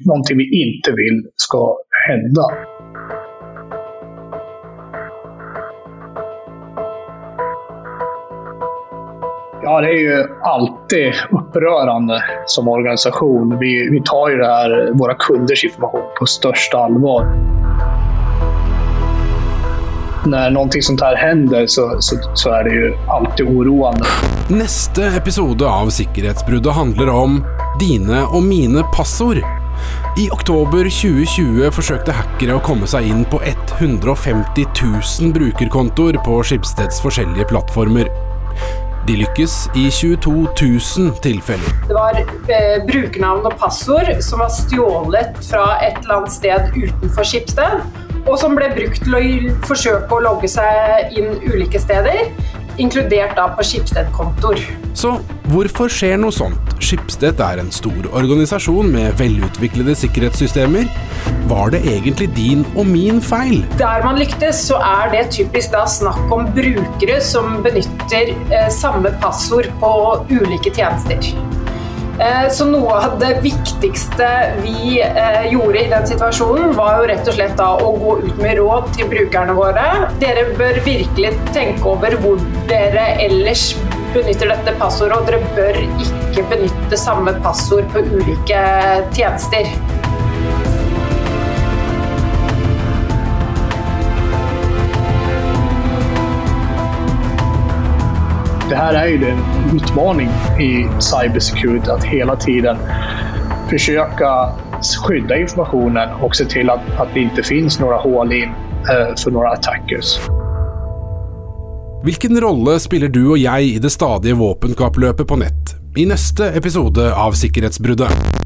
någonting vi inte vill ska hända. Ja, det är ju alltid upprörande som organisation. Vi, vi tar ju här, våra kunders information på största allvar. När någonting sånt här händer så, så, så är det ju alltid oroande. Neste episode av Sikkerhetsbruddet handler om dine og mine passord. I oktober 2020 forsøkte hackere å komme seg inn på 150 000 brukerkontoer på Skipsteds forskjellige plattformer. De lykkes i 22 000 tilfeller. Det var eh, brukernavn og passord som var stjålet fra et eller annet sted utenfor Skipsted, og som ble brukt til å forsøke å logge seg inn ulike steder, inkludert da på Skipsted-kontoer. Så hvorfor skjer noe sånt? Skipsted er en stor organisasjon med velutviklede sikkerhetssystemer. Var det egentlig din og min feil? Der man lyktes, så er det typisk da snakk om brukere som benytter eh, samme passord på ulike tjenester. Eh, Så noe av det viktigste vi eh, gjorde i den situasjonen, var jo rett og slett da å gå ut med råd til brukerne våre. Dere bør virkelig tenke over hvor dere ellers benytter dette passordet, og dere bør ikke benytte samme passord på ulike tjenester. Det här är ju en utmaning i cybersecurity att hela tiden försöka skydda informationen och se till att, att det inte finns några hål in eh, för några attackers. Hvilken rolle spiller du og jeg i det stadige våpenkappløpet på nett? I neste episode av Sikkerhetsbruddet.